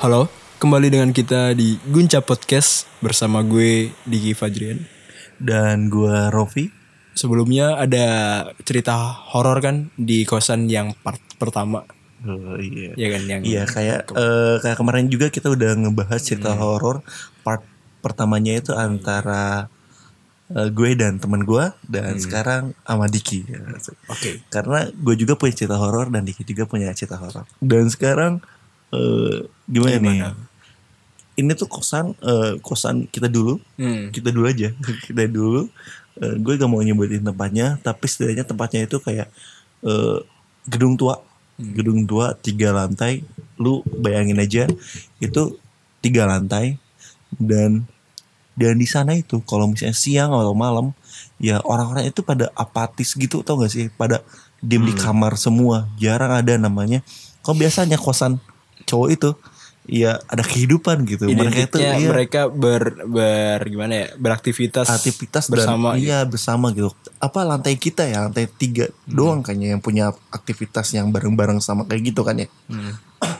Halo, kembali dengan kita di Gunca Podcast bersama gue Diki Fajrian. dan gua Rofi. Sebelumnya ada cerita horor kan di kosan yang part pertama, Oh, iya. ya kan yang Iya kayak eh, kayak kemarin juga kita udah ngebahas cerita Hmm. horor part pertamanya itu antara eh, gue dan teman gue dan Hmm. sekarang sama Diki. Oke. Karena gue juga punya cerita horor dan Diki juga punya cerita horor. Dan sekarang eh, gimana, nih? Gimana? Ini tuh kosan eh, kosan kita dulu. Hmm. Kita dulu aja. kita dulu. Eh, gue gak mau nyebutin tempatnya, tapi setidaknya tempatnya itu kayak eh, gedung tua gedung tua tiga lantai lu bayangin aja itu tiga lantai dan dan di sana itu kalau misalnya siang atau malam ya orang-orang itu pada apatis gitu tau gak sih pada diem di kamar semua jarang ada namanya kalau biasanya kosan cowok itu ya ada kehidupan gitu mereka itu iya, mereka ber, ber gimana ya beraktivitas aktivitas bersama dan, gitu. iya bersama gitu apa lantai kita ya lantai tiga Hmm. doang kayaknya yang punya aktivitas yang bareng-bareng sama kayak gitu kan ya Hmm.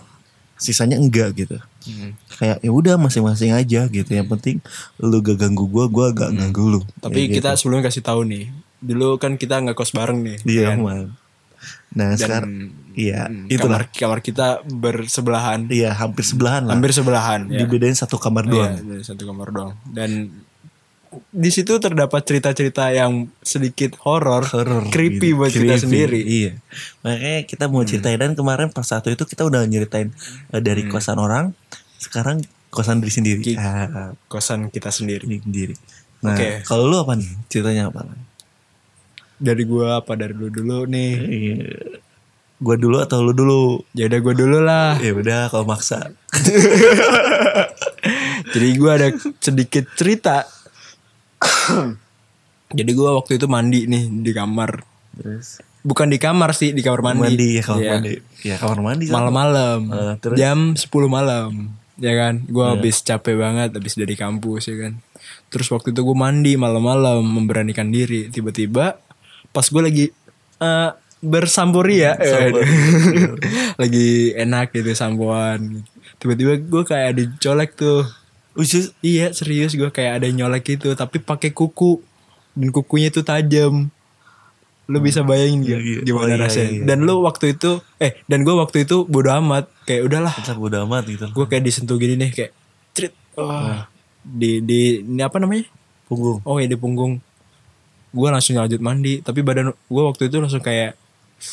sisanya enggak gitu Hmm. kayak ya udah masing-masing aja gitu yang penting lu gak ganggu gua gua gak ganggu lu Hmm. Tapi Kayak kita gitu. sebelumnya kasih tahu nih, dulu kan kita nggak kos bareng nih. iya kan? man nah Dan sekarang iya hmm, itulah kamar kamar kita bersebelahan, iya hampir sebelahan lah hampir sebelahan. ya. dibedain satu kamar Iya, doang dari satu kamar doang. Dan di situ terdapat cerita-cerita yang sedikit horor, creepy gitu. buat kita Creepy, sendiri. Hmm. Iya. Makanya kita mau ceritain dan kemarin pas satu itu kita udah nyeritain eh, dari kosan orang, sekarang kosan diri sendiri. Ki- Ah, Kosan kita sendiri. diri sendiri. Nah, Oke. kalau lu apa nih? Ceritanya apa? Dari gua apa dari lu dulu nih? Iya. Gua dulu atau lu dulu? Ya udah gua dulu lah. Ya udah kalau maksa. Jadi gua ada sedikit cerita. Jadi gua waktu itu mandi nih di kamar. Terus Bukan di kamar sih, di kamar mandi. mandi, ya kamar Iya. mandi. Ya kamar mandi. Malam-malam. Terus? Jam 10 malam. Ya kan? Gua Iya. habis capek banget habis dari kampus ya kan. Terus waktu itu gue mandi malam-malam memberanikan diri. Tiba-tiba pas gue lagi eh bersambori ya. lagi enak gitu sampoan. Tiba-tiba gue kayak dicolek tuh. Usus Iya serius gue kayak ada nyolek gitu tapi pakai kuku dan kukunya itu tajam. Lu bisa bayangin gak iya. gimana Oh, iya, rasanya? iya. Dan lu waktu itu eh dan gue waktu itu bodo amat kayak udahlah kita bodo amat gitu. gue kayak disentuh gini nih kayak cerit wah di di ini apa namanya Punggung. oh ya di punggung gue langsung lanjut mandi tapi badan gue waktu itu langsung kayak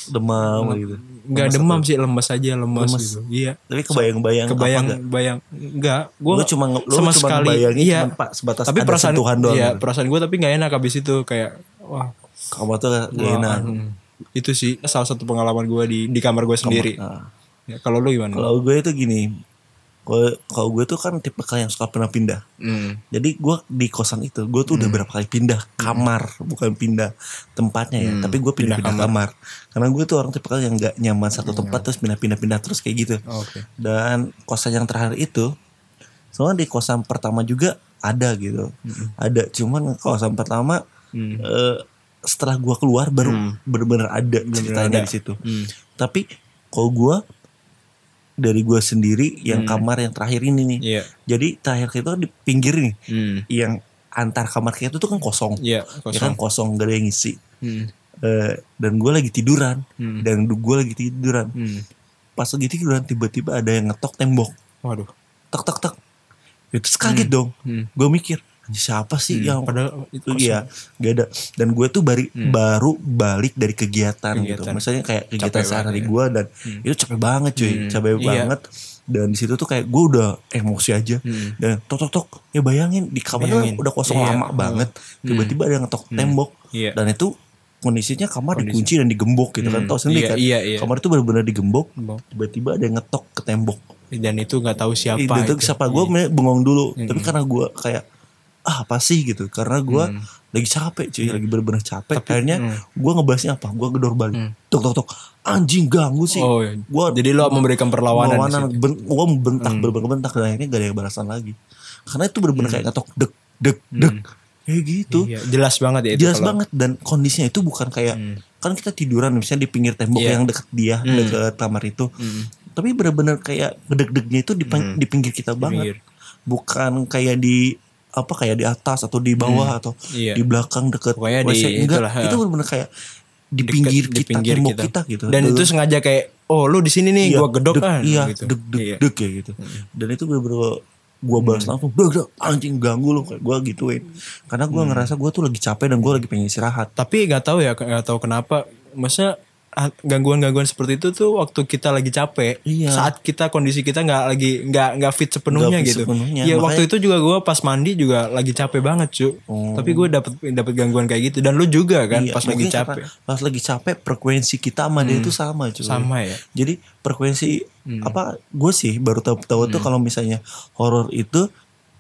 Demam gitu. nggak demam sih lemes aja lemes, Lemes. gitu iya Tapi kebayang-bayang kebayang apa enggak? bayang enggak gue Lu cuma lu sama cuma sekali iya cuman pak sebatas tapi ada perasaan sentuhan doang. iya gitu. perasaan gue tapi nggak enak habis itu kayak wah Kamu tuh gak enak. hmm. itu sih salah satu pengalaman gue di di kamar gue sendiri Nah. Ya, kalau lu gimana Kalau gue itu gini, kalau gue tuh kan tipe yang suka pernah pindah. Hmm. Jadi gue di kosan itu, gue tuh udah berapa kali pindah kamar, bukan pindah tempatnya ya, Hmm. tapi gue Pindah pindah-pindah kamar. Karena gue tuh orang tipe yang nggak nyaman satu tempat terus pindah-pindah-pindah terus kayak gitu. oke Dan kosan yang terakhir itu, soalnya di kosan pertama juga ada gitu, ada. Cuman kosan pertama Hmm. eh, setelah gue keluar baru Hmm. bener-bener ada ceritanya ada. di situ. Hmm. Tapi kalau gue dari gue sendiri yang kamar yang terakhir ini nih. iya Jadi terakhir itu kan di pinggir nih, Hmm. yang antar kamar kita itu tuh kan kosong, iya ya kan kosong gak ada yang ngisi. Hmm. Eh, dan gue lagi tiduran, Hmm. dan gue lagi tiduran. Hmm. Pas lagi tiduran tiba-tiba ada yang ngetok tembok, Waduh. tek tek tek. Itu kaget dong. Hmm. Gue mikir "Anjir, siapa sih yang Padahal itu iya gak ada dan gue tuh bari, Hmm. baru balik dari kegiatan, gitu Kegiatan. misalnya kayak kegiatan Capek sehari banget ya. gue dan itu capek banget cuy Hmm. capek Iya. banget dan di situ tuh kayak gue udah emosi aja Hmm. dan tok tok tok ya bayangin di kamar Bayangin. udah kosong Iya. lama Hmm. banget tiba-tiba ada yang ngetok tembok Iya. dan itu kondisinya kamar Kondisi. dikunci dan digembok gitu kan Hmm. tau sendiri Iya, kan iya, iya. kamar itu benar-benar digembok tiba-tiba ada yang ngetok ke tembok Dan itu nggak tahu siapa itu, itu. siapa gue bengong dulu Hmm. tapi karena gue kayak ah apa sih gitu karena gue Hmm. lagi capek cuy lagi bener-bener capek Tapi, akhirnya hmm. gue ngebahasnya apa gue gedor balik Hmm. tok tok tok anjing ganggu sih Oh, iya. gue Jadi lo memberikan perlawanan. di perlawanan. Hmm. ben, gue bentak bener-bener bentak dan akhirnya gak ada yang balasan lagi karena itu bener-bener kayak ngetok dek dek dek kayak gitu Iya, jelas banget ya itu. jelas kalau- banget dan kondisinya itu bukan kayak Hmm. kan kita tiduran misalnya di pinggir tembok Iya. yang deket dia Hmm. deket kamar itu Hmm. tapi bener-bener kayak gedeg-degnya itu di, di pinggir kita banget pinggir. bukan kayak di apa kayak di atas atau di bawah atau Iya. di belakang deket Pokoknya di WC enggak itulah, itu ha. bener-bener kayak di Deket- pinggir di kita pinggir tembok kita, gitu dan itu sengaja kayak oh lu di sini nih Iya, gua gedok kan iya gitu. deg deg Iya. deg kayak gitu dan itu bener-bener gue balas langsung deg deg anjing ganggu lu kayak gue gituin karena gue Hmm. ngerasa gue tuh lagi capek dan gue lagi pengen istirahat tapi nggak tahu ya nggak tahu kenapa maksudnya ah, gangguan-gangguan seperti itu tuh waktu kita lagi capek Iya. saat kita kondisi kita nggak lagi nggak nggak fit sepenuhnya Nggak fit gitu sepenuhnya, Iya makanya- waktu itu juga gue pas mandi juga lagi capek banget cu Oh. tapi gue dapet dapet gangguan kayak gitu dan lu juga kan Iya, pas lagi capek Hmm. Pas lagi capek frekuensi kita sama dia itu sama cuy. sama ya Jadi frekuensi Hmm. apa gue sih baru tahu tahu tuh kalau misalnya horor itu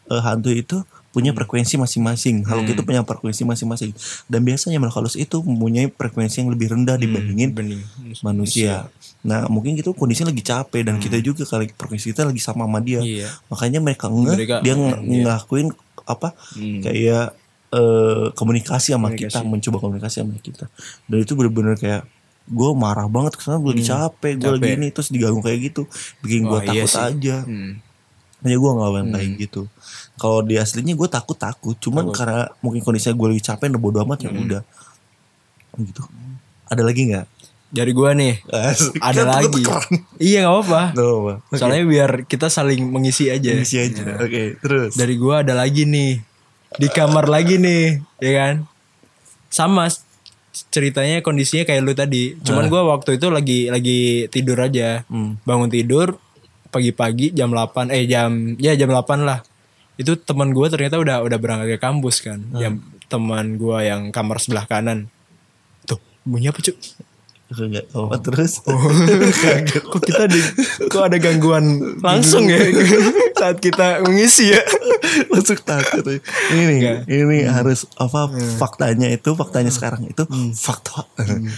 eh, hantu itu punya Hmm. frekuensi masing-masing. Kalau itu punya frekuensi masing-masing. Dan biasanya makhluk halus itu mempunyai frekuensi yang lebih rendah dibandingin bening manusia. Nah, mungkin gitu kondisinya lagi capek dan kita juga kali frekuensi kita lagi sama sama dia. Hmm. Iya. Makanya mereka nge Mereka- dia nge- iya. ngelakuin apa? Hmm. Kayak eh, komunikasi sama Komunikasi. kita, mencoba komunikasi sama kita. Dan itu bener-bener kayak gue marah banget karena gue lagi capek, gue lagi Hmm. ini terus diganggu kayak gitu, bikin gue Oh, iya takut sih. aja. Hmm. Makanya gue gak yang kayak gitu. Kalau di aslinya gue takut takut, cuman karena mungkin kondisinya gue lagi capek, udah bodo amat ya Hmm. udah. Gitu. Ada lagi nggak? dari gua nih Asik. ada Kan lagi iya nggak apa Nggak apa. soalnya biar kita saling mengisi aja Isi aja. Oke, terus. dari gua ada lagi nih di kamar lagi nih ya kan sama ceritanya kondisinya kayak lu tadi cuman gua waktu itu lagi lagi tidur aja Hmm. bangun tidur pagi-pagi jam 8 eh jam ya jam 8 lah. Itu teman gua ternyata udah udah berangkat ke kampus kan. Yang teman gua yang kamar sebelah kanan. Tuh bunyi apa cuy Enggak tahu apa terus. Oh. kok kita di, kok ada gangguan langsung ya saat kita mengisi ya Masuk takut. ya. Ini ini harus apa faktanya itu, faktanya sekarang itu fakta.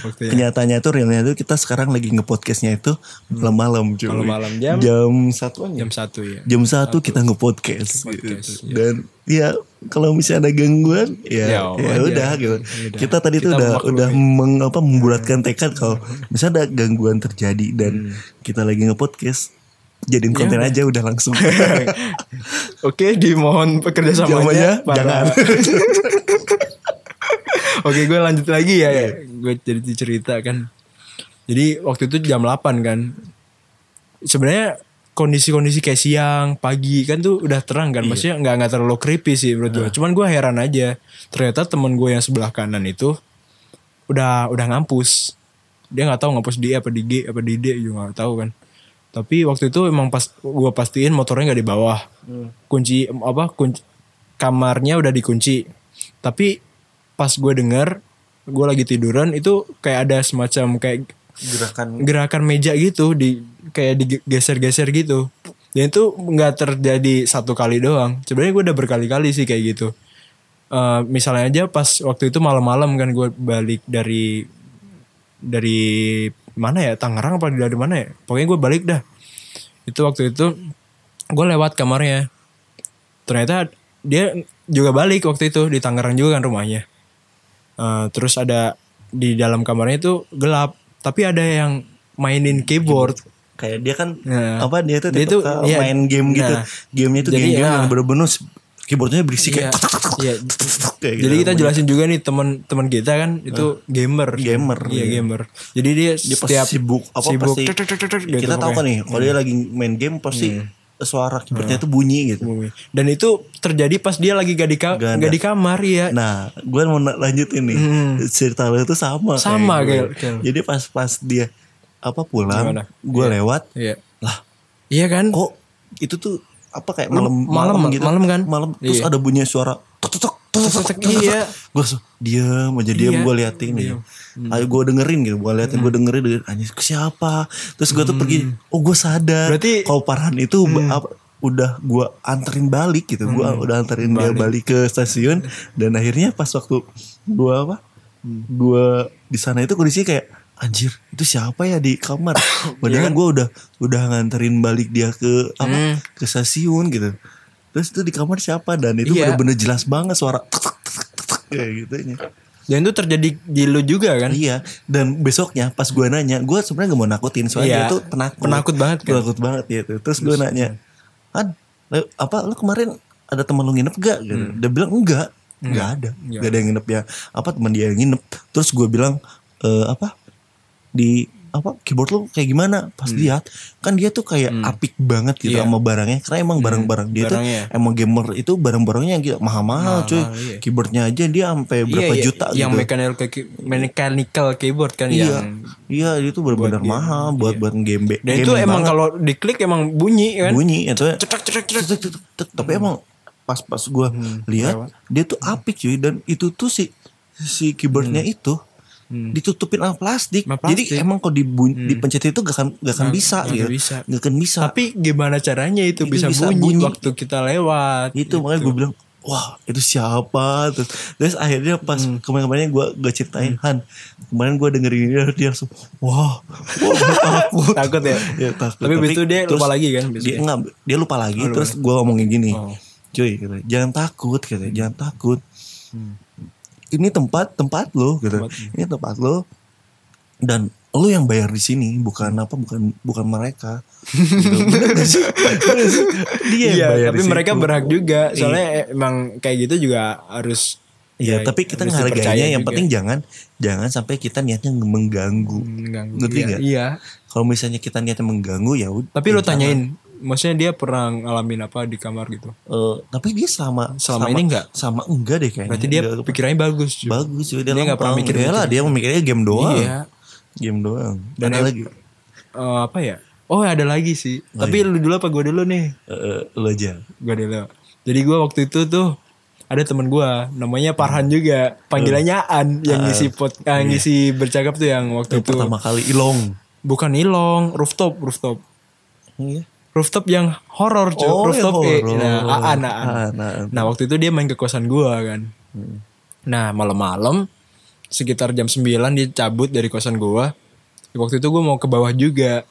faktanya. Kenyataannya itu realnya itu kita sekarang lagi nge-podcastnya itu malam-malam cuy. Malam-malam jam? jam satuan ya. jam satu ya Jam satu kita nge-podcast Nge-podcast, gitu. Dan ya kalau misalnya ada gangguan ya Ya, ya, udah gitu. Udah. Kita tadi tuh Kita udah memaklumi. udah meng, apa membulatkan tekad kalau misalnya ada gangguan terjadi dan kita lagi nge-podcast jadiin konten aja udah langsung. Oke, dimohon pekerja samanya para- jangan. Oke, gue lanjut lagi ya. Gue jadi cerita kan. Jadi waktu itu jam 8 kan. Sebenarnya kondisi-kondisi kayak siang, pagi kan tuh udah terang kan. Maksudnya nggak nggak terlalu creepy sih menurut gue. Cuman gue heran aja. Ternyata temen gue yang sebelah kanan itu udah udah ngampus. Dia nggak tahu ngampus di apa di G apa di D juga nggak tahu kan. Tapi waktu itu emang pas gue pastiin motornya nggak di bawah. Kunci apa kunci kamarnya udah dikunci. Tapi pas gue denger gue lagi tiduran itu kayak ada semacam kayak Gerakan gerakan meja gitu di kayak digeser-geser gitu. Dan itu nggak terjadi satu kali doang. Sebenarnya gue udah berkali-kali sih kayak gitu. Eh, misalnya aja pas waktu itu malam-malam kan gue balik dari dari mana ya Tangerang apa dari mana ya pokoknya gue balik dah itu waktu itu gue lewat kamarnya ternyata dia juga balik waktu itu di Tangerang juga kan rumahnya Eh, terus ada di dalam kamarnya itu gelap tapi ada yang mainin keyboard kayak dia kan Nah, apa dia tuh dia tuh, iya, main game gitu. nah, Gamenya tuh game-game ya. yang bener-bener keyboardnya berisik kayak iya. kayak Jadi gitu. kita jelasin juga nih teman-teman kita kan itu gamer. Gamer, Iya, gamer. Jadi dia, dia setiap sibuk apa sibuk, pasti tek, gitu kita tahu kan nih kalau dia lagi main game pasti suara keyboardnya tuh bunyi gitu. Dan itu terjadi pas dia lagi gak di, ka- Gak gak di kamar ya. Nah, gue mau lanjutin nih. Cerita lo itu sama. Sama, kayak kayak- kayak- Jadi pas pas dia apa pulang, gue lewat, Iya. lah Iya kan? kok itu tuh apa kayak Lu- malam malam, malam kan? Malam terus Iya. ada bunyi suara tok tok tok tok Iya. Gue diam aja diam Iya. gue liatin aja. Ayo gue dengerin gitu, gue liatin gue dengerin dengerin. Anjir ke siapa. Terus gue tuh pergi, oh gue sadar. Berarti- kalau parahan itu ba- apa, udah gue anterin balik gitu, gue udah anterin dia balik. ke stasiun. Dan akhirnya pas waktu gue apa, gue di sana itu kondisinya kayak anjir itu siapa ya di kamar? Padahal gue udah udah nganterin balik dia ke apa? Ke stasiun gitu. Terus itu di kamar siapa? Dan itu Iya. bener-bener jelas banget suara. tek, tek, tek, tek, tek, kayak gitu nya Dan itu terjadi di lu juga kan? Iya, dan besoknya pas gue nanya, gue sebenarnya gak mau nakutin soalnya Iya, dia tuh penakut. penakut banget kan? Penakut banget gitu. Terus gue nanya, "Han, le- apa lu kemarin ada teman lu nginep gak?" Gitu. Hmm. Dia bilang enggak, enggak ada. Enggak ada yang nginep ya. Apa teman dia yang nginep. Terus gue bilang, "Eh apa? Di apa keyboard lu kayak gimana? Pas Hmm. lihat kan dia tuh kayak apik banget gitu Iya. sama barangnya. Karena emang barang-barang dia barangnya. tuh emang gamer itu barang-barangnya gitu mahal-mahal cuy. Mahal, iya. keyboardnya aja dia sampai berapa iya, juta yang gitu. mechanical key- mechanical keyboard kan Iya, yang iya itu benar-benar mahal buat buat game dan itu emang kalau diklik emang bunyi kan? Bunyi itu cetak cetak cetak. Tek, tek, tek, tek. tapi emang pas pas gue lihat dia tuh apik cuy. Dan itu tuh si si keyboardnya itu ditutupin sama plastik. Sama jadi plastik. emang kalau dibun- dipencet itu gak akan gak akan bisa nggak gitu bisa. gak akan bisa tapi gimana caranya itu, Itu bisa, bisa bunyi, bunyi. waktu kita lewat itu makanya gue bilang wah itu siapa terus terus akhirnya pas Hmm. kemarin-kemarin gue gue ceritain Han kemarin gue dengerin ini dia langsung wah gua takut takut ya ya takut Tapi abis itu dia terus lupa lagi kan dia besoknya? enggak dia lupa lagi terus gue ngomongin gini Oh. cuy gitu, jangan takut gitu jangan takut Hmm. Ini tempat tempat lo gitu ini tempat lo dan lo yang bayar di sini bukan apa bukan bukan mereka Gitu. Dia yang Iya, bayar tapi mereka situ. berhak juga. Soalnya emang kayak gitu juga harus Iya, ya, tapi kita dipercaya yang juga. penting jangan jangan sampai kita niatnya mengganggu. mengganggu. Ngerti Iya? Iya. Kalau misalnya kita niatnya mengganggu ya. Tapi lo tanyain, maksudnya dia pernah ngalamin apa di kamar gitu? Eh, tapi dia sama Selama ini nggak? Sama enggak deh kayaknya. Berarti dia Nggak- pikirannya bagus. cuy. bagus cuy, dia, Dia nggak pernah mikir mikir-mikir. lah dia memikirnya game doang. Iya. Game doang. Dan ada lagi. Eh, apa ya? Oh ada lagi sih. Tapi lu dulu apa gue dulu nih? Eh, lo aja. Gue dulu. Jadi gue waktu itu tuh ada teman gue namanya Parhan juga panggilannya An yang ngisi pot ah, ngisi bercakap tuh yang waktu Yang itu pertama kali ilong. bukan ilong rooftop rooftop Iya. Rooftop yang horor cuy Oh, rooftop yang eh, horor. nah Aan, Aan. Aan, Aan. nah waktu itu dia main ke kosan gua kan nah malam-malam sekitar jam 9 dia cabut dari kosan gua waktu itu gua mau ke bawah juga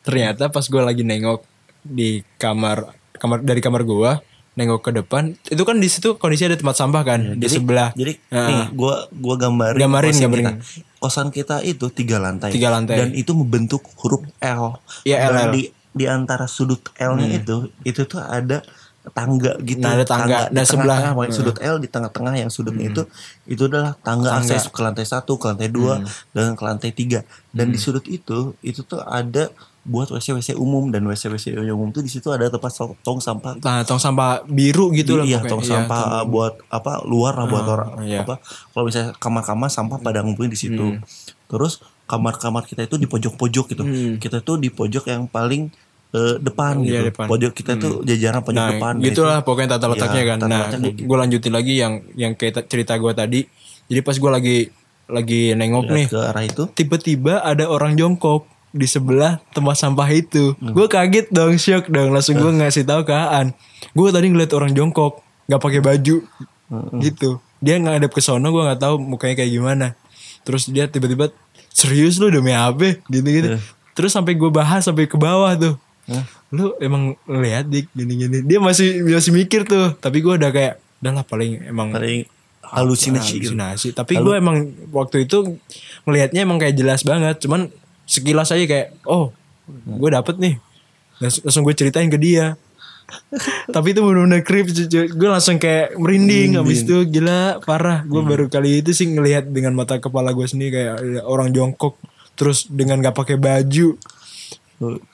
ternyata pas gua lagi nengok di kamar kamar dari kamar gua nengok ke depan itu kan di situ kondisi ada tempat sampah kan di Jadi- sebelah Jadi Heeh. nih gua gua gambarin, Gambarin, kosan gambarin. kita. Kosan kita itu tiga lantai. Tiga lantai. Dan itu membentuk huruf L. Iya, Dan LL. di di antara sudut L-nya itu itu tuh ada tangga gitu. Nah, ada tangga. di Nah, sebelah- tengah-tengah, pokoknya sudut L di tengah-tengah yang sudutnya itu itu adalah tangga, Tangga. akses ke lantai satu, ke lantai dua, dan ke lantai tiga. Dan di sudut itu itu tuh ada buat WC WC umum dan WC WC umum tuh di situ ada tempat tong sampah nah tong sampah biru gitu lah iya tong Iya, sampah buat apa luar lah buat orang iya. apa kalau misalnya kamar-kamar sampah pada ngumpulin di situ Hmm. terus kamar-kamar kita itu di pojok-pojok gitu kita tuh di pojok yang paling eh, depan Iya, gitu depan. pojok kita tuh jajaran pojok Nah, depan gitulah pokoknya tata letaknya Iya, kan. tata Nah, gitu. gue lanjutin lagi yang yang kayak ta- cerita gue tadi. Jadi pas gue lagi lagi nengok nih, ke arah itu tiba-tiba ada orang jongkok di sebelah tempat sampah itu. Hmm. Gue kaget dong, shock dong. Langsung gue ngasih tahu ke Aan. Gue tadi ngeliat orang jongkok, nggak pakai baju, Hmm. gitu. Dia ngadep ke sono, gue nggak tahu mukanya kayak gimana. Terus dia tiba-tiba serius lu demi apa? Gitu-gitu. Terus sampai gue bahas sampai ke bawah tuh. Lu emang lihat dik gini-gini. Dia masih masih mikir tuh. Tapi gue udah kayak, udah lah paling emang paling halusinasi gitu halusinasi. Tapi gue emang waktu itu ngelihatnya emang kayak jelas banget. Cuman sekilas aja kayak, oh, gue dapet nih. Langsung, langsung gue ceritain ke dia. Tapi itu bener-bener creep. Gue langsung kayak merinding, Habis itu gila parah. Gue baru kali itu sih ngelihat dengan mata kepala gue sendiri kayak orang jongkok terus dengan gak pakai baju,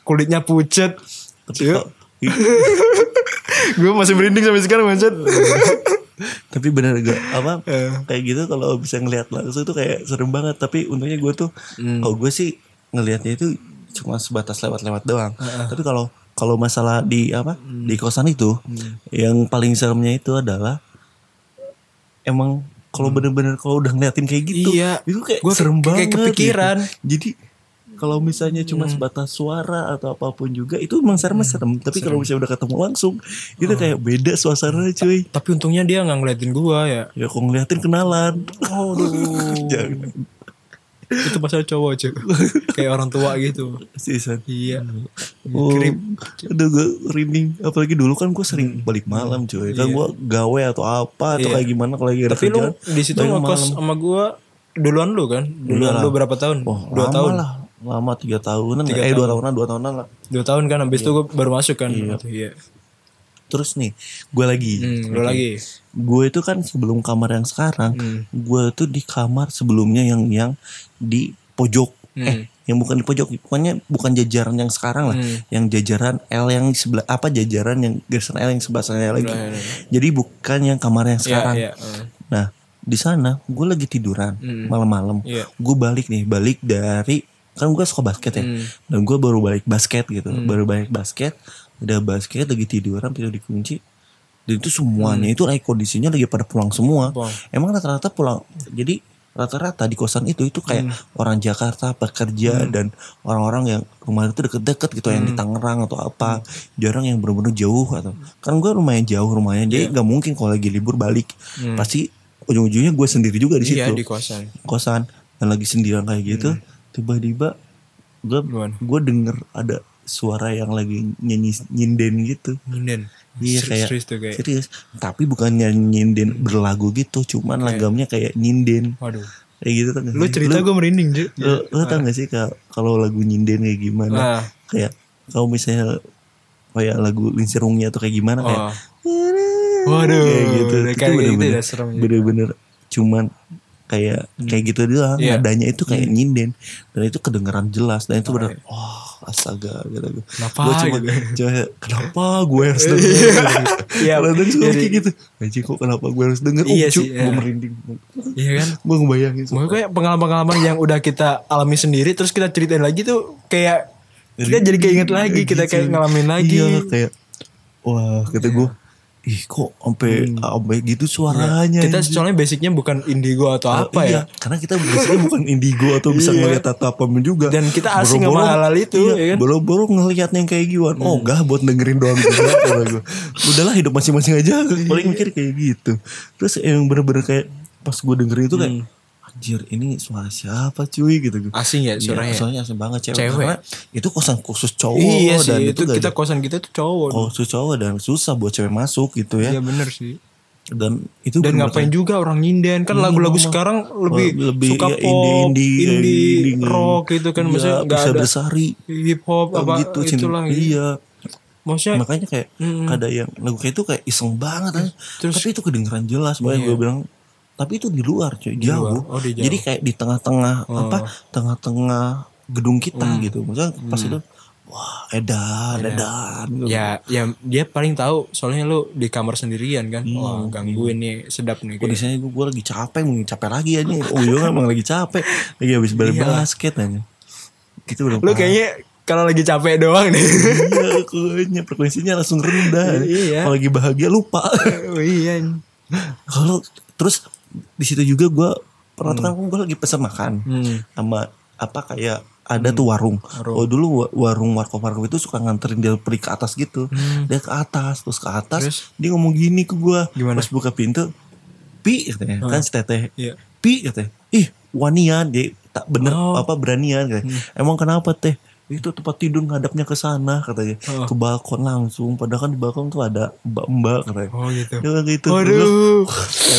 kulitnya pucet. tapi Cuy, kok- gue masih merinding sampai sekarang macet. tapi bener gak apa Eh. kayak gitu kalau bisa ngelihat langsung tuh kayak serem banget tapi untungnya gue tuh Hmm. kalau gue sih ngelihatnya itu cuma sebatas lewat-lewat doang tapi kalau kalau masalah di apa Hmm. di kosan itu yang paling seremnya itu adalah emang kalau bener-bener kalau udah ngeliatin kayak gitu Hmm. Iya. itu kayak Gua serem kayak banget kepikiran. Hmm. gitu. jadi kalau misalnya cuma sebatas suara atau apa pun juga itu emang serem serem tapi kalau misalnya udah ketemu langsung Oh. itu kayak beda suasananya cuy Tapi untungnya dia nggak ngeliatin gue ya. ya kok ngeliatin kenalan Aduh. Jangan. itu masalah cowok cuy kayak orang tua gitu Season. iya Oh, Krip. aduh gue rinding apalagi dulu kan gue sering balik malam cuy kan Iya. gue gawe atau apa atau Iya. kayak gimana kalau lagi ada Tapi lu kerjaan di situ ngekos sama gua duluan lu kan? Duluan Iyalah. lu berapa tahun? oh, Dua tahun. lah lama tiga tahunan Tiga eh dua tahun. tahunan dua tahunan lah Dua tahun kan habis itu gua baru masuk kan. Iya. Iya. terus nih gue lagi Hmm, lu lagi. gue itu kan sebelum kamar yang sekarang Hmm. gue tuh di kamar sebelumnya yang yang di pojok Hmm. eh yang bukan di pojok pokoknya bukan jajaran yang sekarang lah Hmm. yang jajaran L yang sebelah apa jajaran yang garisan L yang sebelah sana lagi ya, jadi bukan yang kamar yang Iya, sekarang iya. Hmm. nah di sana gue lagi tiduran Hmm. malam-malam Iya. gue balik nih balik dari kan gue suka basket ya Hmm. dan gue baru balik basket gitu baru balik basket udah basket lagi tiduran pintu dikunci dan itu semuanya itu lagi kondisinya lagi pada pulang semua Hmm. Pulang. emang rata-rata pulang jadi rata-rata di kosan itu itu kayak Hmm. orang Jakarta pekerja dan orang-orang yang rumah itu deket-deket gitu yang Hmm. di Tangerang atau apa jarang yang benar-benar jauh atau kan gue lumayan jauh rumahnya jadi Iya. nggak mungkin kalau lagi libur balik pasti ujung-ujungnya gue sendiri juga di situ Iya di kosan. kosan dan lagi sendirian kayak gitu tiba-tiba gue gue denger ada suara yang lagi nyanyi nyinden gitu Nyinden. iya Serius- kayak serius tuh kayak. serius tapi bukan nyanyi nyinden berlagu gitu cuman lagamnya kayak nyinden Waduh. kayak gitu kan Lu cerita gue merinding, Ju. lu, lu tau gak sih kal- kalau lagu nyinden kayak gimana Nah. kayak kalau misalnya kayak lagu lincirungnya atau kayak gimana kayak Oh. Waduh, kayak gitu itu kayak gitu bener-bener serem juga. bener-bener cuman kayak kayak gitu doang. Iya. nadanya itu kayak nyinden. Dan itu kedengeran jelas. Dan itu bener wah astaga gitu. Kenapa gue cuma gitu? cuma, kenapa gue harus denger? Iya, Kalau denger suka jadi- kayak gitu? Anjing kok kenapa gue harus denger? Iya oh, sih, gue iya. merinding. Iya kan? gue ngebayangin sumpah. Pokoknya pengalaman-pengalaman yang udah kita alami sendiri terus kita ceritain lagi tuh kayak kita jadi keinget lagi kita kayak Gitu. ngalamin lagi. iya kayak wah kata gue ih kok sampai sampai gitu suaranya Hmm. Kita soalnya basicnya bukan indigo atau apa iya, ya. Karena kita biasanya bukan indigo atau bisa Iya. ngeliat tatapan juga. Dan kita asing sama hal-hal itu, iya, ya kan? Hmm. Boro-boro ngeliat yang kayak gituan. Oh enggak buat dengerin doang gue. Udahlah hidup masing-masing aja. Iya. Paling mikir kayak gitu. Terus yang bener-bener kayak pas gue dengerin itu kayak anjir ini suara siapa cuy gitu. Asing ya Iya, suaranya. soalnya asing banget cewek. Cewek. Karena itu kosan khusus cowok iya sih, dan itu gak kita ada kosan kita tuh cowok. khusus cowok dan susah buat cewek masuk gitu ya. Iya bener sih. Dan itu Dan ngapain juga orang nyinden kan Iya, lagu-lagu Mama. sekarang lebih, Oh, lebih suka ya, pop, indie, indie, indie, indie. rock gitu kan Iya, maksudnya nggak bisa ada bersari hip hop apa gitu itulah gitu. iya Maksudnya makanya kayak ada yang lagu kayak itu kayak iseng banget kan Terus- tapi itu kedengeran jelas makanya Iya. gue bilang tapi itu di luar cuy jauh. luar. Oh, di jauh. jadi kayak di tengah-tengah Oh. apa tengah-tengah gedung kita Hmm. gitu maksudnya pas itu wah edan edan, gitu. ya ya dia paling tahu soalnya lu di kamar sendirian kan. Iya, Wah, gangguin nih sedap nih. kondisinya gue, gue lagi capek mungkin capek lagi aja oh iya emang lagi capek lagi habis balik Iya. basket aja gitu udah Lu kayaknya kalau lagi capek doang nih. iya kayaknya frekuensinya langsung rendah Iya. kalau lagi bahagia lupa oh iya. kalau terus di situ juga gue pernah tuh kan gue lagi pesen makan Hmm. sama apa kayak ada tuh warung. Oh dulu wa- warung warkop warkop itu suka nganterin dia pergi ke atas gitu. Dia ke atas terus ke atas Hmm. Terus? dia ngomong gini ke gue. Pas buka pintu, pi katanya kan si teteh. Iya. Pi katanya. Ih wanian dia tak bener Oh. apa beranian katanya. Emang kenapa teh? Itu tempat tidur ngadapnya ke sana katanya. Oh. Ke balkon langsung. Padahal kan di balkon tuh ada mbak-mbak katanya. Oh gitu. Bilang gitu.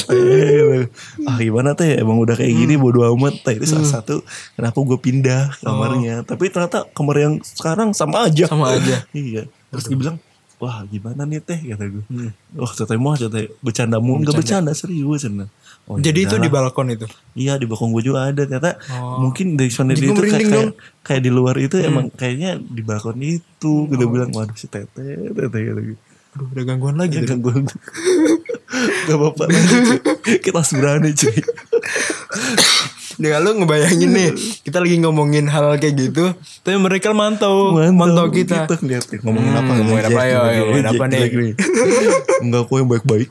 Teteh, ah gimana teh emang udah kayak gini bodo amat teh itu salah satu kenapa gue pindah kamarnya tapi ternyata kamar yang sekarang sama aja Sama aja. iya terus dia bilang wah gimana nih teh kata gue wah teteh mau teteh bercanda mau nggak bercanda serius cina oh, Jadi itu yaudah di lah. balkon itu. iya di balkon gue juga ada ternyata Oh. mungkin dari sana itu kayak, kayak, dong. kayak di luar itu emang kayaknya di balkon itu gue udah bilang waduh si teteh teteh kata gue Aduh, udah gangguan lagi. Tuh. gangguan Gak apa-apa. Kita harus berani cuy Dengan lu ngebayangin nih, kita lagi ngomongin hal kayak gitu, tapi mereka mantau, mantau, kita. lihat nih, Ngomongin Hmm, apa ngomongin apa, ya, ngomongin apa nih? Enggak kok yang baik-baik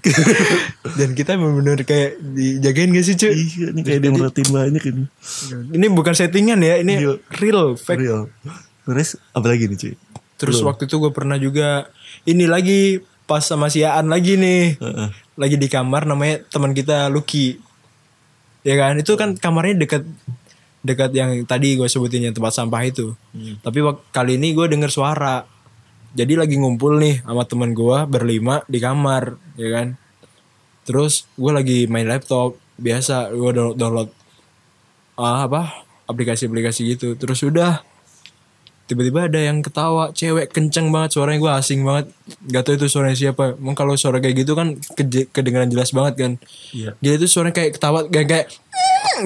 Dan kita bener-bener kayak dijagain gak sih cuy? Iya nih kayak dia merhatiin banyak ini Ini bukan settingan ya, ini Iya. real, fact. Real Terus apa lagi nih cuy Terus waktu itu gue pernah juga, ini lagi pas sama si Aan lagi nih, Heeh. lagi di kamar namanya teman kita Lucky. Ya kan, itu kan kamarnya deket dekat yang tadi gue sebutin yang tempat sampah itu. Tapi wak- kali ini gue denger suara. Jadi lagi ngumpul nih sama teman gue berlima di kamar, ya kan. Terus gue lagi main laptop biasa gue download, download ah, apa aplikasi-aplikasi gitu. Terus udah tiba-tiba ada yang ketawa cewek kenceng banget suaranya gue asing banget. Gak tau itu suaranya siapa. Emang kalau suara kayak gitu kan keje- kedengeran jelas banget kan. Iya. dia itu suaranya kayak ketawa kayak kayak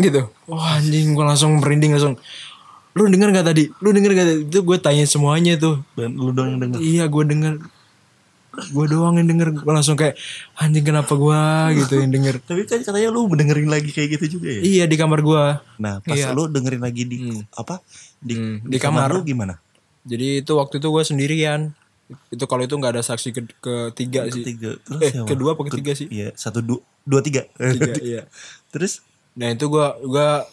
gitu. Wah anjing gue langsung merinding langsung. Lu denger gak tadi? Lu denger gak tadi? Itu gue tanya semuanya tuh. Dan lu dong yang denger. iya gue denger. Gue doang yang denger. Gue langsung kayak anjing kenapa gue gitu yang denger. Tapi kan katanya lu mendengerin lagi kayak gitu juga ya. iya di kamar gue Nah, pas Iya. lu dengerin lagi di apa? Di, Hmm, di, di kamar. kamar. lu gimana? jadi itu waktu itu gue sendirian itu kalau itu nggak ada saksi ke ketiga sih Ketiga. Terus eh siapa? kedua apa ketiga sih Iya, satu dua, dua tiga. tiga iya Terus nah itu gua gua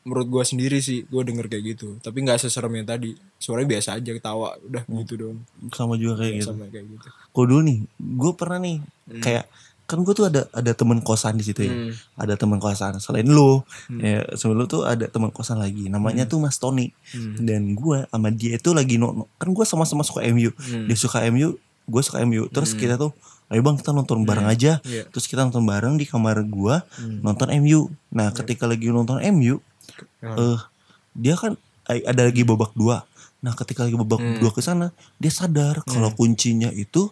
menurut gua sendiri sih gua denger kayak gitu tapi nggak seserem yang tadi suaranya biasa aja ketawa udah gitu dong sama juga kayak gitu. sama kayak gitu Kok dulu nih, gue pernah nih kayak kan gue tuh ada ada teman kosan di situ ya. Hmm. Ada teman kosan selain lu. Ya, sebelum lu tuh ada teman kosan lagi. Namanya tuh Mas Tony. Dan gue sama dia itu lagi no, no- kan gue sama-sama suka MU. Dia suka MU, gue suka MU. Terus kita tuh ayo bang kita nonton bareng aja. Iya. Terus kita nonton bareng di kamar gue nonton MU. Nah, ketika lagi nonton MU eh dia kan ada lagi babak dua. Nah, ketika lagi babak dua ke sana, dia sadar kalau kuncinya itu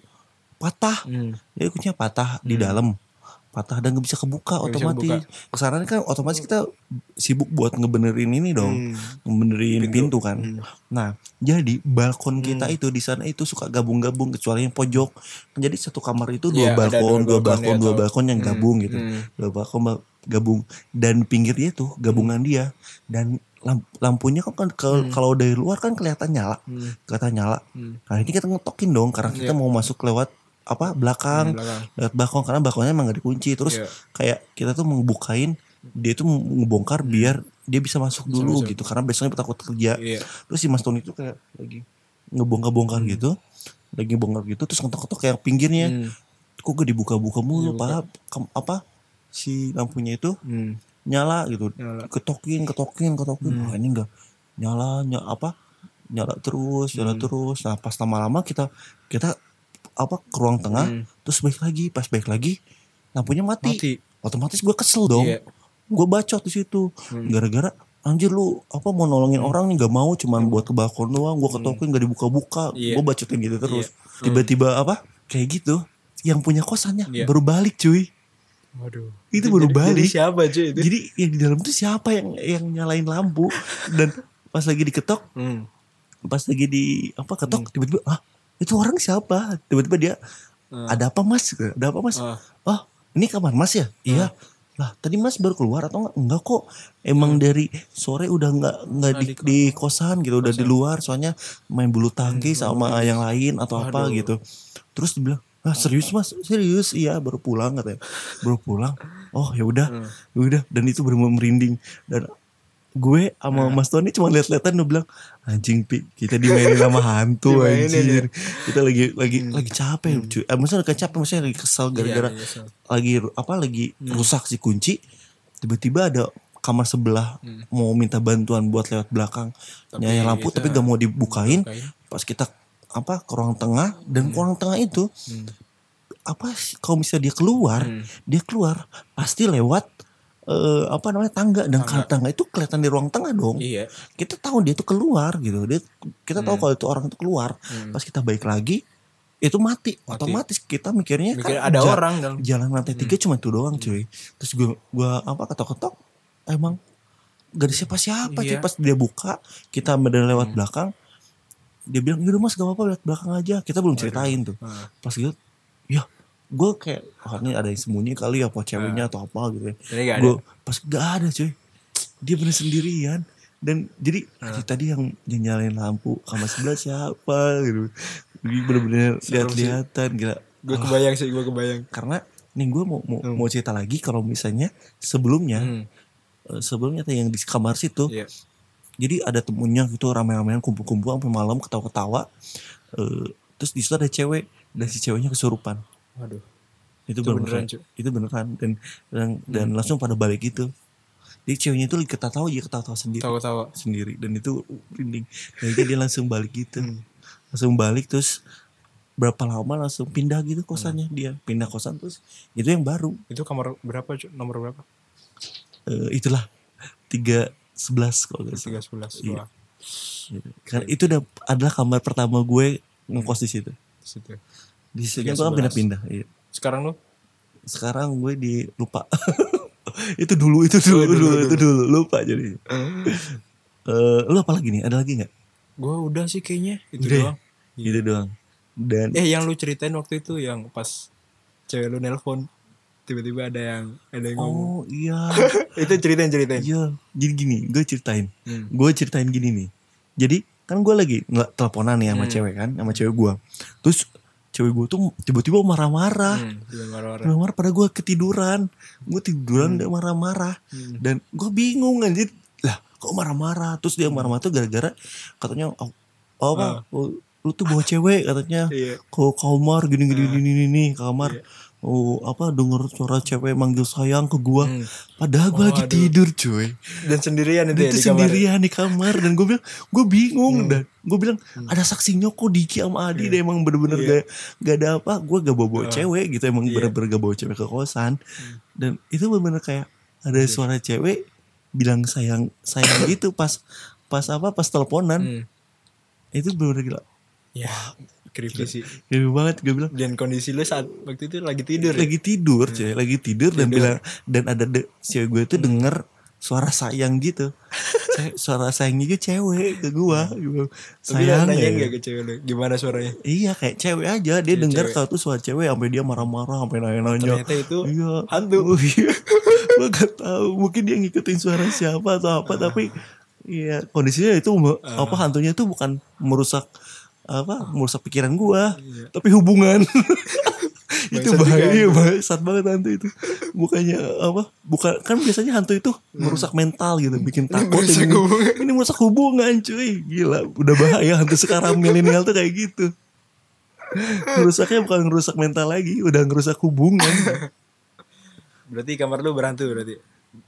patah. Hmm. Jadi kuncinya patah di dalam. Patah dan gak bisa kebuka Nggak bisa otomatis. Ke sana kan otomatis kita sibuk buat ngebenerin ini dong. Ngebenerin pintu, kan. Nah, jadi balkon kita itu di sana itu suka gabung-gabung kecuali yang pojok. Jadi satu kamar itu dua Iya, ada balkon, dua dua balkon, balkon, ya, dua balkon yang Hmm, gabung gitu. hmm. Dua balkon ba- gabung dan pinggirnya tuh gabungan dia dan lamp- lampunya kan kan ke- kalau dari luar kan kelihatan nyala Hmm. kelihatan nyala Hmm. nah ini kita ngetokin dong karena kita mau masuk lewat apa belakang Hmm, belakang. lewat balkon karena balkonnya emang gak dikunci terus Iya. kayak kita tuh mau bukain dia tuh ngebongkar biar dia bisa masuk dulu gitu karena besoknya takut kerja Iya. terus si Mas Tony itu kayak lagi ngebongkar-bongkar gitu lagi bongkar gitu terus ngetok-ngetok kayak pinggirnya Hmm. kok gak dibuka-buka mulu pak Kem- apa si lampunya itu Hmm. nyala gitu Nyala. ketokin ketokin ketokin Hmm. Wah, ini enggak nyala nyala apa nyala terus nyala Hmm. terus nah pas lama-lama kita kita apa ke ruang tengah Hmm. terus baik lagi pas baik lagi lampunya mati, Mati. otomatis gue kesel dong Iya. gue bacot di situ Hmm. gara-gara anjir lu apa mau nolongin orang nih gak mau cuman buat ke balkon doang gue ketokin gak dibuka-buka Hmm. Iya. gue bacotin gitu terus Iya. tiba-tiba apa kayak gitu yang punya kosannya Iya. baru balik cuy Waduh. Itu baru Jadi- balik. Jadi siapa cuy itu? jadi yang di dalam tuh siapa yang yang nyalain lampu dan pas lagi diketok Hmm. pas lagi di apa ketok tiba-tiba ah itu orang siapa? Tiba-tiba dia ada apa mas? Ada apa mas? Ah. oh ini kamar mas ya? Iya. Lah tadi mas baru keluar atau enggak enggak kok. Emang dari sore udah enggak enggak di, di kosan gitu udah di luar soalnya main bulu tangkis sama yang lain atau apa gitu. Terus dia bilang ah. serius mas? Serius iya baru pulang katanya. Baru pulang? Oh ya udah. Ya udah. Dan itu benar merinding. Dan gue sama Mas Tony cuma lihat-lihatan udah bilang anjing pi kita dimainin sama hantu Dimainin anjir. kita lagi lagi lagi capek cuy. Eh, maksudnya lagi capek maksudnya lagi kesel gara-gara iya, kesel. lagi ru- apa lagi rusak si kunci. Tiba-tiba ada kamar sebelah mau minta bantuan buat lewat belakang. Nyalain lampu kita tapi gak mau dibukain. Bukain. pas kita apa ke ruang tengah dan ke ruang tengah itu apa sih, kalau misalnya dia keluar dia keluar pasti lewat eh, apa namanya tangga. Dan tangga. tangga itu kelihatan di ruang tengah dong. Iya. kita tahu dia tuh keluar gitu. Dia kita tahu kalau itu orang itu keluar. Pas kita balik lagi itu mati, otomatis kita mikirnya Mikir kan ada ja- orang dong. jalan lantai tiga cuma itu doang cuy. Terus gue gua apa ketok-ketok emang gak ada siapa-siapa cuy. Iya. pas dia buka kita bener lewat belakang dia bilang yaudah mas gak apa-apa lihat belakang aja. Kita belum ceritain tuh. Ah. pas gitu ya gue kayak wah ini ada yang sembunyi kali ya apa ceweknya atau apa gitu ya. Gue pas gak ada cuy. Dia bener sendirian. Dan jadi Ah. tadi yang nyalain lampu kamar sebelah siapa gitu. Jadi bener-bener lihat-lihatan gila. Gue kebayang sih, gue kebayang. karena nih gue mau mau, mau cerita lagi kalau misalnya sebelumnya Hmm. eh, sebelumnya yang di kamar situ Iya. jadi ada temunya gitu rame-ramean kumpul-kumpul sampai malam ketawa-ketawa. Eh, terus di situ ada cewek dan si ceweknya kesurupan Waduh. itu, Itu beneran, beneran, itu beneran dan dan, dan langsung pada balik gitu Dia ceweknya itu lagi ketawa aja ketawa sendiri Tahu-tahu. sendiri dan itu merinding. Dan dia langsung balik gitu. Langsung balik terus berapa lama langsung pindah gitu kosannya dia. Pindah kosan terus itu yang baru. Itu kamar berapa? Cu? Nomor berapa? Eh, itulah tiga sebelas kalau nggak salah. 311. Iya. Gitu. Karena itu udah adalah kamar pertama gue ngekos di situ. di situ. Di situ gue kan 311. pindah-pindah. Iya. Sekarang lu Sekarang gue di lupa. itu dulu itu dulu, dulu, dulu, dulu. itu dulu lupa jadi. Eh, lu apa lagi nih? Ada lagi nggak? gua udah sih kayaknya itu Udah ya? doang. Gitu doang. Dan Eh yang lu ceritain waktu itu yang pas cewek lu nelpon tiba-tiba ada yang ada yang ngomong. oh iya. itu ceritain ceritain. Iya, jadi gini, gue ceritain. Hmm. Gue ceritain gini nih. Jadi kan gue lagi nggak teleponan nih sama Hmm. cewek kan, sama cewek gue. Terus cewek gue tuh tiba-tiba marah-marah. Hmm, marah-marah. Marah-marah pada gue ketiduran. Gue tiduran dia marah-marah. Hmm. Dan gue bingung anjir. Lah kok marah-marah? Terus dia marah-marah tuh gara-gara katanya oh, oh apa? Oh, lu tuh bawa cewek katanya. Ah. Iya. Ke kamar gini-gini Ah. gini gini kamar. Oh apa denger suara cewek manggil sayang ke gua. Hmm. Padahal gue lagi Waduh. tidur cuy. Dan sendirian itu ya di kamar. sendirian di kamar dan gue bilang gue bingung Hmm. dan gue bilang ada saksinya kok Diki sama Adi deh emang bener-bener Iya. gak, gak ada apa gue gak bawa bawa Ah. cewek gitu emang Iya. Hmm. bener-bener gak bawa cewek ke kosan dan itu bener-bener kayak ada suara cewek bilang sayang sayang gitu pas pas apa pas teleponan Hmm. itu bener-bener gila Ya, creepy sih. gila banget gue bilang Dan kondisi lu saat waktu itu lagi tidur. ya? lagi tidur cuy lagi tidur dan Tidur. bilang dan ada de, cewek gue tuh denger suara sayang gitu suara sayangnya gitu cewek ke gua lu sayang nanyain ya. gak ke cewek lu? Gimana suaranya? iya kayak cewek aja dia cewek. kalau tuh suara cewek sampai dia marah-marah sampai nanya-nanya Ternyata itu iya hantu. Oh, iya. gua gak tahu mungkin dia ngikutin suara siapa atau apa tapi iya kondisinya itu me- apa hantunya itu bukan merusak apa merusak pikiran gua Iya. tapi hubungan itu bahaya iya hantu. bangsat banget hantu itu bukannya apa bukan kan biasanya hantu itu merusak mental gitu bikin takut Hmm. merusak ini, hubungan. ini merusak hubungan cuy gila udah bahaya hantu sekarang milenial tuh kayak gitu merusaknya bukan ngerusak mental lagi udah ngerusak hubungan Berarti kamar lu berhantu berarti.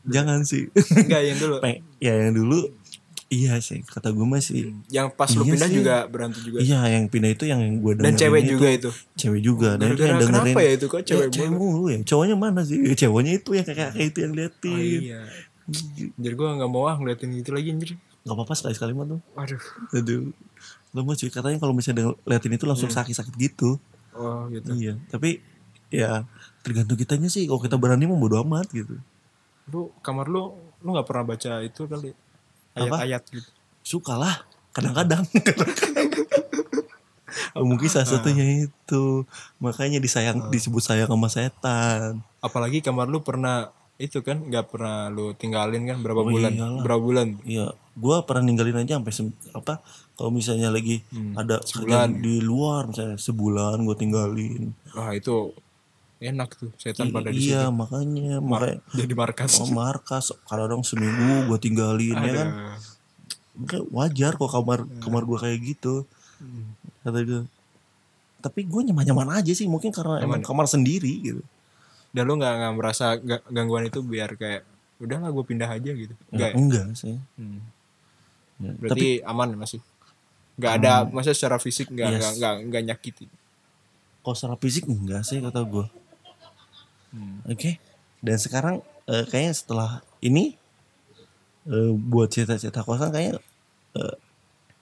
jangan sih Enggak yang dulu. Pe- ya yang dulu iya sih kata gue masih Yang pas lu Iya pindah sih. juga berhantu juga. iya yang pindah itu yang gue Dan cewek juga itu. cewek juga dan itu Gara-gara yang dengerin kenapa ya itu kok cewek ya, cewek mulu ya cowoknya mana sih Ya, cowoknya itu yang kayak kayak itu yang Oh, liatin iya. Jadi gua gak mau ah ngeliatin gitu lagi anjir. nggak apa-apa sekali sekali mah tuh aduh mau cuy katanya kalau misalnya denger- liatin itu langsung Hmm. sakit-sakit gitu Oh gitu. iya tapi ya tergantung kitanya sih kalau kita berani mau bodo amat gitu Lu kamar lu lu gak pernah baca itu kali ayat-ayat gitu. suka lah kadang-kadang Oh, mungkin salah satunya itu makanya disayang disebut sayang sama setan Apalagi kamar lu pernah itu kan nggak pernah lu tinggalin kan berapa Oh, bulan? iyalah. Berapa bulan? Iya, gua pernah ninggalin aja sampai apa kalau misalnya lagi ada sebulan. di luar misalnya sebulan gua tinggalin. Wah itu enak tuh setan pada di iya, situ. makanya makanya Jadi markas. oh, markas kadang seminggu gua tinggalin ya kan. Makanya wajar kok kamar kamar gua kayak gitu. Kata dia. Tapi gue nyaman-nyaman aja sih mungkin karena emang kamar sendiri gitu. Dan lu nggak nggak merasa ga- gangguan itu biar kayak udahlah gue pindah aja gitu. Enggak. Ya, ya? enggak sih. Hmm. Ya, Berarti aman masih. Nggak ada maksudnya secara fisik nggak Yes. nggak nggak nggak nyakiti. Kalau secara fisik enggak sih kata gue. Hmm. Oke. Dan sekarang eh, kayaknya setelah ini eh, buat cerita-cerita kosan kayaknya eh,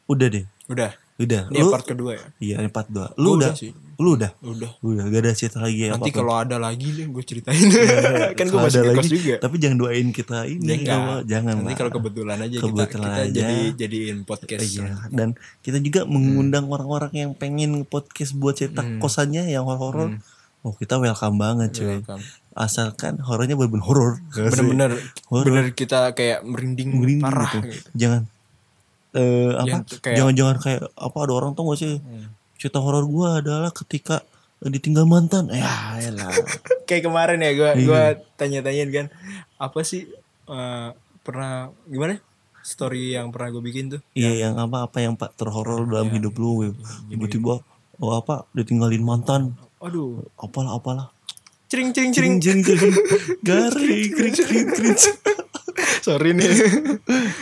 udah deh. Udah. Udah. Ini lu part kedua ya. iya ini part dua. Lu Gua udah, udah sih. Lu udah. Udah. Udah gak ada cerita lagi Nanti apa-apa. kalau ada lagi nih gue ceritain. kan gue masih ada lagi, juga. Tapi jangan doain kita Ya ini enggak. apa, jangan Nanti kalau kebetulan aja Kebetulan kita, kita aja. jadi jadiin podcast. Iya, dan kita juga mengundang Hmm. orang-orang yang pengen podcast buat cerita kosannya yang horor-horor. Oh, kita welcome banget, cuy. Welcome. Asalkan horornya bener-bener horor. Bener-bener bener kita kayak merinding, Merinding parah gitu. gitu. Jangan eh apa? Yang kayak- Jangan-jangan kayak apa ada orang tuh gak sih? Hmm. Cerita horor gua adalah ketika eh, ditinggal mantan. Ya, elah. Kayak kemarin ya gue Iya. gua tanya-tanyain kan apa sih eh, pernah gimana story yang pernah gue bikin tuh Iya, yang apa apa yang pak terhoror Iya. dalam hidup lu. Tiba-tiba oh apa ditinggalin mantan. Aduh Apalah apalah. cering cering cering Jeng jeng jeng. Garing kring kring kring. Sorry nih.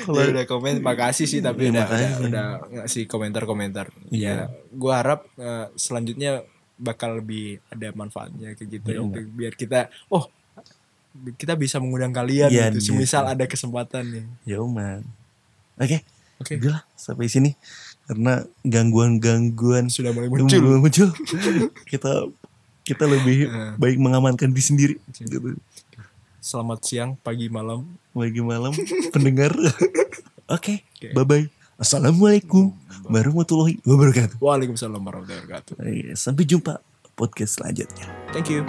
Kalau udah komen makasih sih tapi udah, makasih. udah udah ngasih komentar-komentar. Ya, gua harap eh, selanjutnya bakal lebih ada manfaatnya kayak gitu Iya, Gitu. biar kita oh kita bisa mengundang kalian Iya, gitu. gitu. Semisal ada kesempatan nih. Ya man. Oke. Oke. Udah lah sampai sini karena gangguan-gangguan Sudah mulai muncul. mulai muncul. kita kita lebih Eh. baik mengamankan diri sendiri gitu. Selamat siang, pagi, malam. Pagi malam pendengar. Oke, Oke. bye bye. Assalamualaikum warahmatullahi wabarakatuh. Waalaikumsalam warahmatullahi wabarakatuh. Iya, Sampai jumpa podcast selanjutnya. Thank you.